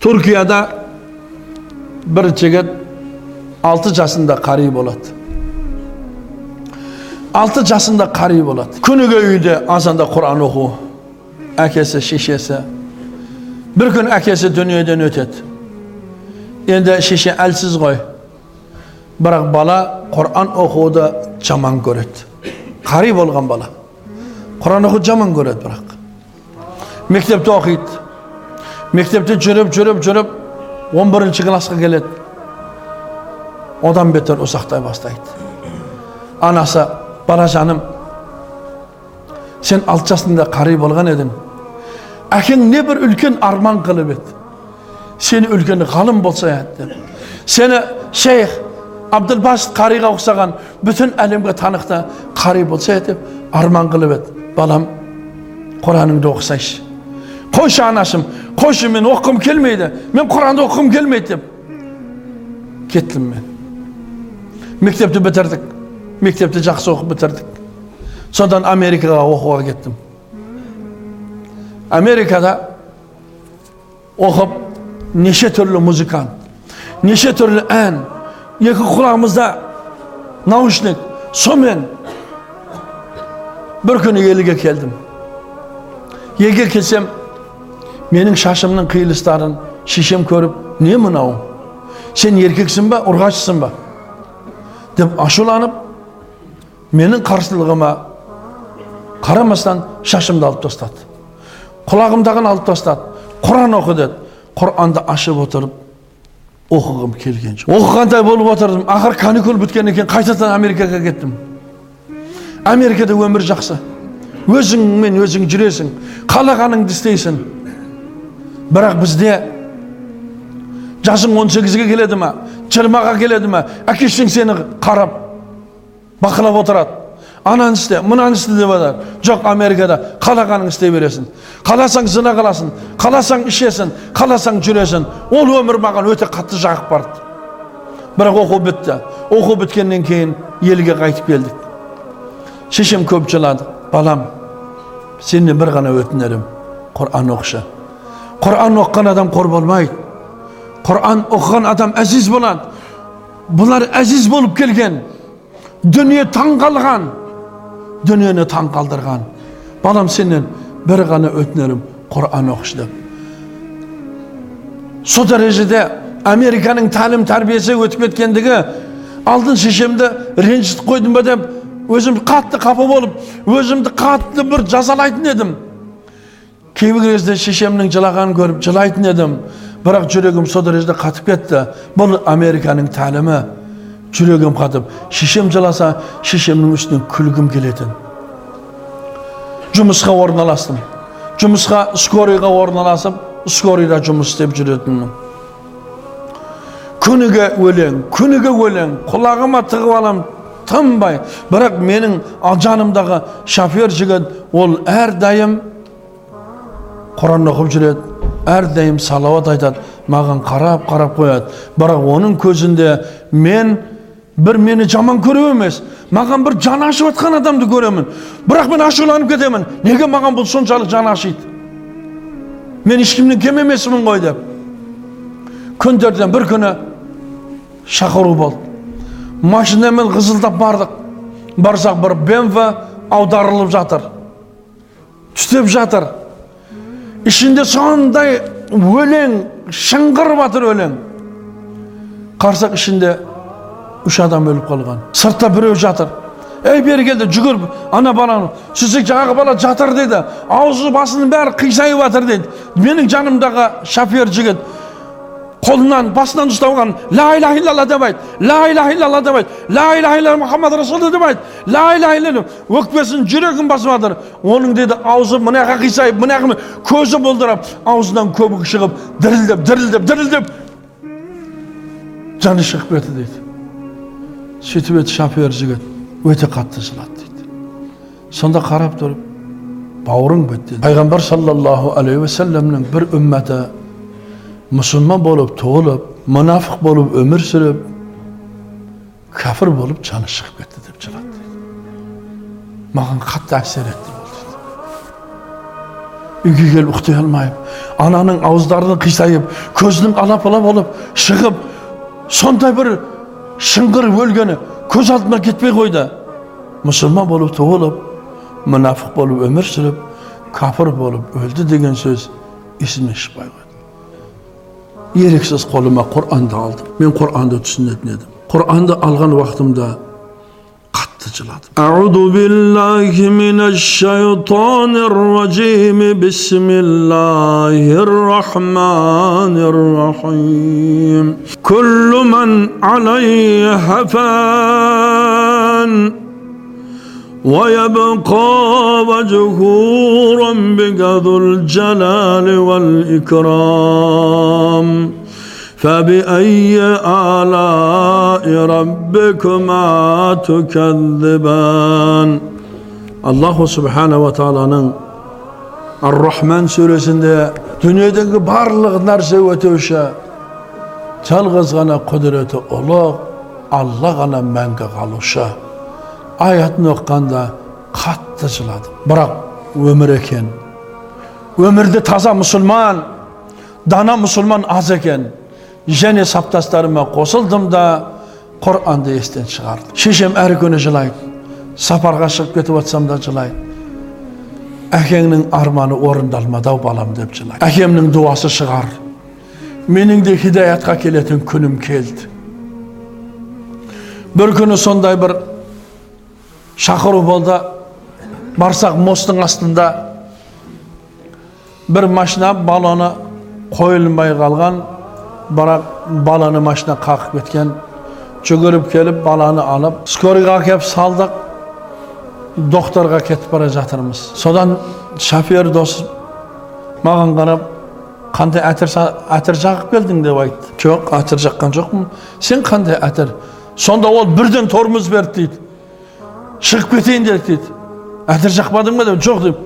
turkiyada bir jigit olti jasында qariy bo'ladi. Olti jasында qariy bo'ladi. Kuniga uyda azonda qur'on o'qu akasi shishasi. Bir kun akasi dunyodan o'tadi. Endi shisha alsiz qo'y. Biroq bola qur'on o'quvda yomon ko'radi. Qariy bo'lgan bola. Qur'on o'qib yomon ko'radi biroq. Maktabda o'qiydi. Maktabda жүріп жүріп жүріп он бірінші классқа келеді одан бетер ұсақтай бастайды анасы балажаным сен алты жасында қари болған едің әкең не бір үлкен арман қылып еді сені үлкен ғалым болса еді сені шейх абдылбашит қариға ұқсаған бүтін әлемге танықты қари болса еді деп арман қылып еді балам құраныңды оқысайшы қойшы анашым қойшы мен оқығым келмейді мен құранды оқығым келмейді деп кеттім мен мектепті бітірдік мектепті жақсы оқып бітірдік содан америкаға оқуға кеттім америкада оқып неше түрлі музыкант неше түрлі ән екі құлағымызда наушник сонымен бір күні елге келдім елге келсем менің шашымның қиылыстарын шешем көріп не мынау сен еркексің ба ұрғашысың ба деп ашуланып менің қарсылығыма қарамастан шашымды алып тастады құлағымдағын алып тастады құран оқы деді құранды ашып отырып оқығым келген жоқ оқығандай болып отырдым ақыры каникул біткеннен кейін қайтадан америкаға кеттім америкада өмір жақсы. Өзіңмен өзің жүресің. Қалағаныңды істейсің. Бірақ бізде жасың 18-ге келеді ма жиырмаға келеді ма әке шешең сені қарап бақылап отырады. Ананы істе мынаны істе деп жатады жоқ америкада қалағаныңды істей бересің. Қаласаң зina қыласың қаласаң ішесің қаласаң жүресің. Ол өмір маған өте қатты жағып барды. Бірақ оқу бітті. Оқу біткеннен кейін елге қайтып келдік. Шешем көп жылады. Балам сенен бір ғана өтінерім. Құран оқышы. Құран оқыған адам қор болмайды құран оқыған адам әзиз болады бұлар әзиз болып келген дүние таң қалған дүниені таң қалдырған балам сенен бір ғана өтінерім құран оқышы деп сол дәрежеде американың тәлім тәрбиесі өтіп кеткендігі алдын шешемді ренжітіп қойдым ба деп өзім қатты қапа болып өзімді қатты бір жазалайтын едім кейбір кезде шешемнің жылағанын көріп жылайтын едім бірақ жүрегім сол дәрежеде қатып кетті бұл американың тәлімі жүрегім қатып шешем жыласа шешемнің үстінен күлгім келетін жұмысқа орналастым жұмысқа скорыйға орналасып скорыйда жұмыс істеп жүретінмін күніге өлең күніге өлең құлағыма тығып аламын тынбай бірақ менің жанымдағы шофер жігіт ол әрдайым құран оқып жүреді әрдайым салауат айтады маған қарап қарап қояды бірақ оның көзінде мен бір мені жаман көру емес маған бір жаны ашып жатқан адамды көремін бірақ мен ашуланып кетемін неге маған бұл соншалық жаны ашиды мен ешкімнен кем емеспін ғой деп күндерден бір күні шақыру болды машинамен қызылдап бардық барсақ бір бмв аударылып жатыр түтеп жатыр ішінде сондай өлең шыңғырып жатыр өлең қарсақ ішінде үш адам өліп қалған сыртта біреу жатыр ей бері келді жүгіріп ана баланы сөйтсек жаңағы бала жатыр деді аузы басының бәрі қисайып жатыр дейді менің жанымдағы шофер жігіт қолынан басынан ұстап алған ла иляха иллалла деп айт. Ла иляха иллалла деп айт. Ла иляха иллалла мұхаммад расул деп айт. Ла иляха иллалла өкпесін жүрегін басып жатыр. Оның деді аузы мына жаққа қисайып мына жаққа көзі бұлдырап аузынан көбік шығып дірілдеп дірілдеп дірілдеп жаны шығып кетті дейді. Сөйтіп еді шофер жігіт өте қатты жылады дейді. Сонда қарап тұрып бауырың бітті пайғамбар саллаллаху алейхи уассаламның бір үмметі мұсылман болып туылып мұнафық болып өмір сүріп кәпір болып жаны шығып кетті деп жылады маған қатты әсер етті дейді үйге келіп ұйықтай алмаймын ананың ауыздары қисайып көзінің алапала болып шығып сондай бір шыңғырып өлгені көз алдыма кетпей қойды мұсылман болып туылып мұнафық болып өмір сүріп кәпір болып өлді деген сөз есімнен шықпай Yeriksiz koluma Kur'an'da aldım. Ben Kur'an'da sünnetledim. Kur'an'da algan vaktimde kattı ciladım. Euzu billahi mineşşeytanirracim. Bismillahirrahmanirrahim. Kullu men aleyhe fan ويبقى وجه ربك ذو الجلال والإكرام. فبأي آلاء ربكما تكذبان. الله سبحانه وتعالى الرحمن سورسنده dünyadaki barlık narsa ötüşe çalgız gana kudreti الله Allah gana menge kalışa аятын оқығанда қатты жыладым бірақ өмір екен өмірде таза мұсылман дана мұсылман аз екен және саптастарыма қосылдым да құранды естен шығардым шешем әр күні жылайды сапарға шығып кетіп жатсам да жылайды әкеңнің арманы орындалмады ау балам деп жылайды әкемнің дуасы шығар менің де хидаятқа келетін күнім келді бір күні сондай бір шақыру болды. Барсақ мосттың астында бір машина баланы қойылмай қалған бірақ баланы машина қағып кеткен. Жүгіріп келіп баланы алып скорыйға әкеліп салдық. Докторға кетіп бара жатырмыз. Содан шофер дос маған қарап қандай әтір, әтір жағып келдің? деп айтты. Жоқ әтір жаққан жоқпын. Сен қандай әтір сонда ол бірден тормоз берді дейді. Шығып кетейін деді дейді. Әтір жақпадың ба деп? Жоқ деп.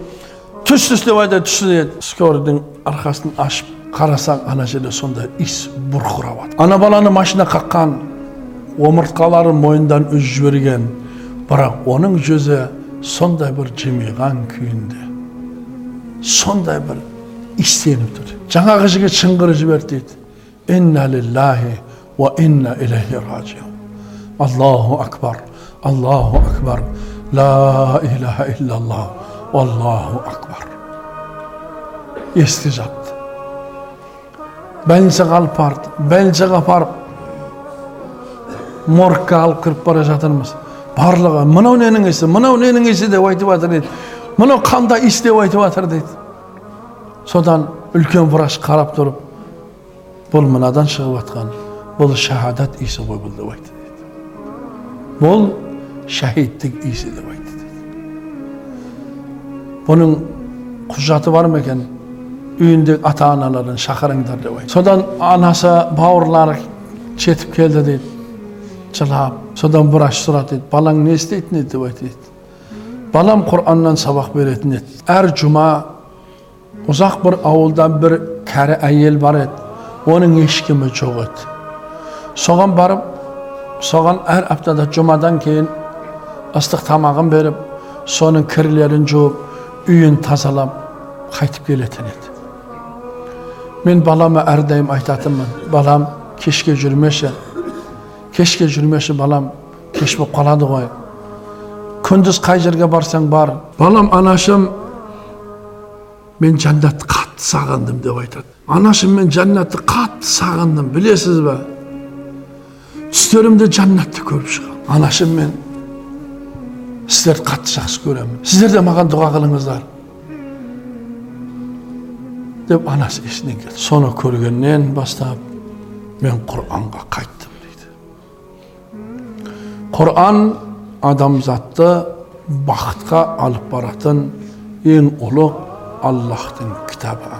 Түс түс деп айтады түс деді скорыйдың арқасын ашып қарасаң ана жерде сондай иіс бұрқырап жатыр ана баланы машина қаққан омыртқалары мойнынан үзіп жіберген. Бірақ оның жүзі сондай бір жымиған күйінде. Сондай бір иістеніп тұр. Жаңағы жігіт шыңғырып жіберді дейді. Инна лиллахи уа инна илейхи ражиун аллаху акбар аллаху акбар ла илаха иллаллах аллаху акбар есті жатты больницаға алып барды больницаға апарып моргқа алып кіріп бара жатырмыз барлығы мынау ненің ісі мынау ненің ісі деп айтып жатыр дейді мынау қандай іс деп айтып жатыр дейді содан үлкен врач қарап тұрып бұл мынадан шығып жатқан бұл шахадат иісі ғой бұл деп айтты дейді бұл шахидтік иісі деп айтты бұның құжаты бар ма екен үйіндегі ата аналарын шақырыңдар деп айтты содан анасы бауырлары жетіп келді дейді жылап содан врач сұрады дейді балаң не істейтін еді деп айтты дейді балам құраннан сабақ беретін еді әр жұма ұзақ бір ауылдан бір кәрі әйел бар еді оның ешкімі жоқ еді соған барып соған әр аптада жұмадан кейін ыстық тамағын беріп соның кірлерін жуып үйін тазалап қайтып келетін еді. Мен балама әрдайым айтатынмын балам кешке жүрмеші кешке жүрмеші балам кеш болып қалады ғой. Күндіз қай жерге барсаң бар. Балам анашым мен жәннатты қатты сағындым деп айтады. Анашым мен жәннатты қатты сағындым білесіз ба түстерімде жәннатты көріп шығамын анашым мен сіздерді қатты жақсы көремін. Сіздер де маған дұға қылыңыздар. Деп анасы есінен келді. Соны көргеннен бастап мен құранға қайттым құран адамзатты бақытқа алып баратын ең ұлық аллахтың кітабы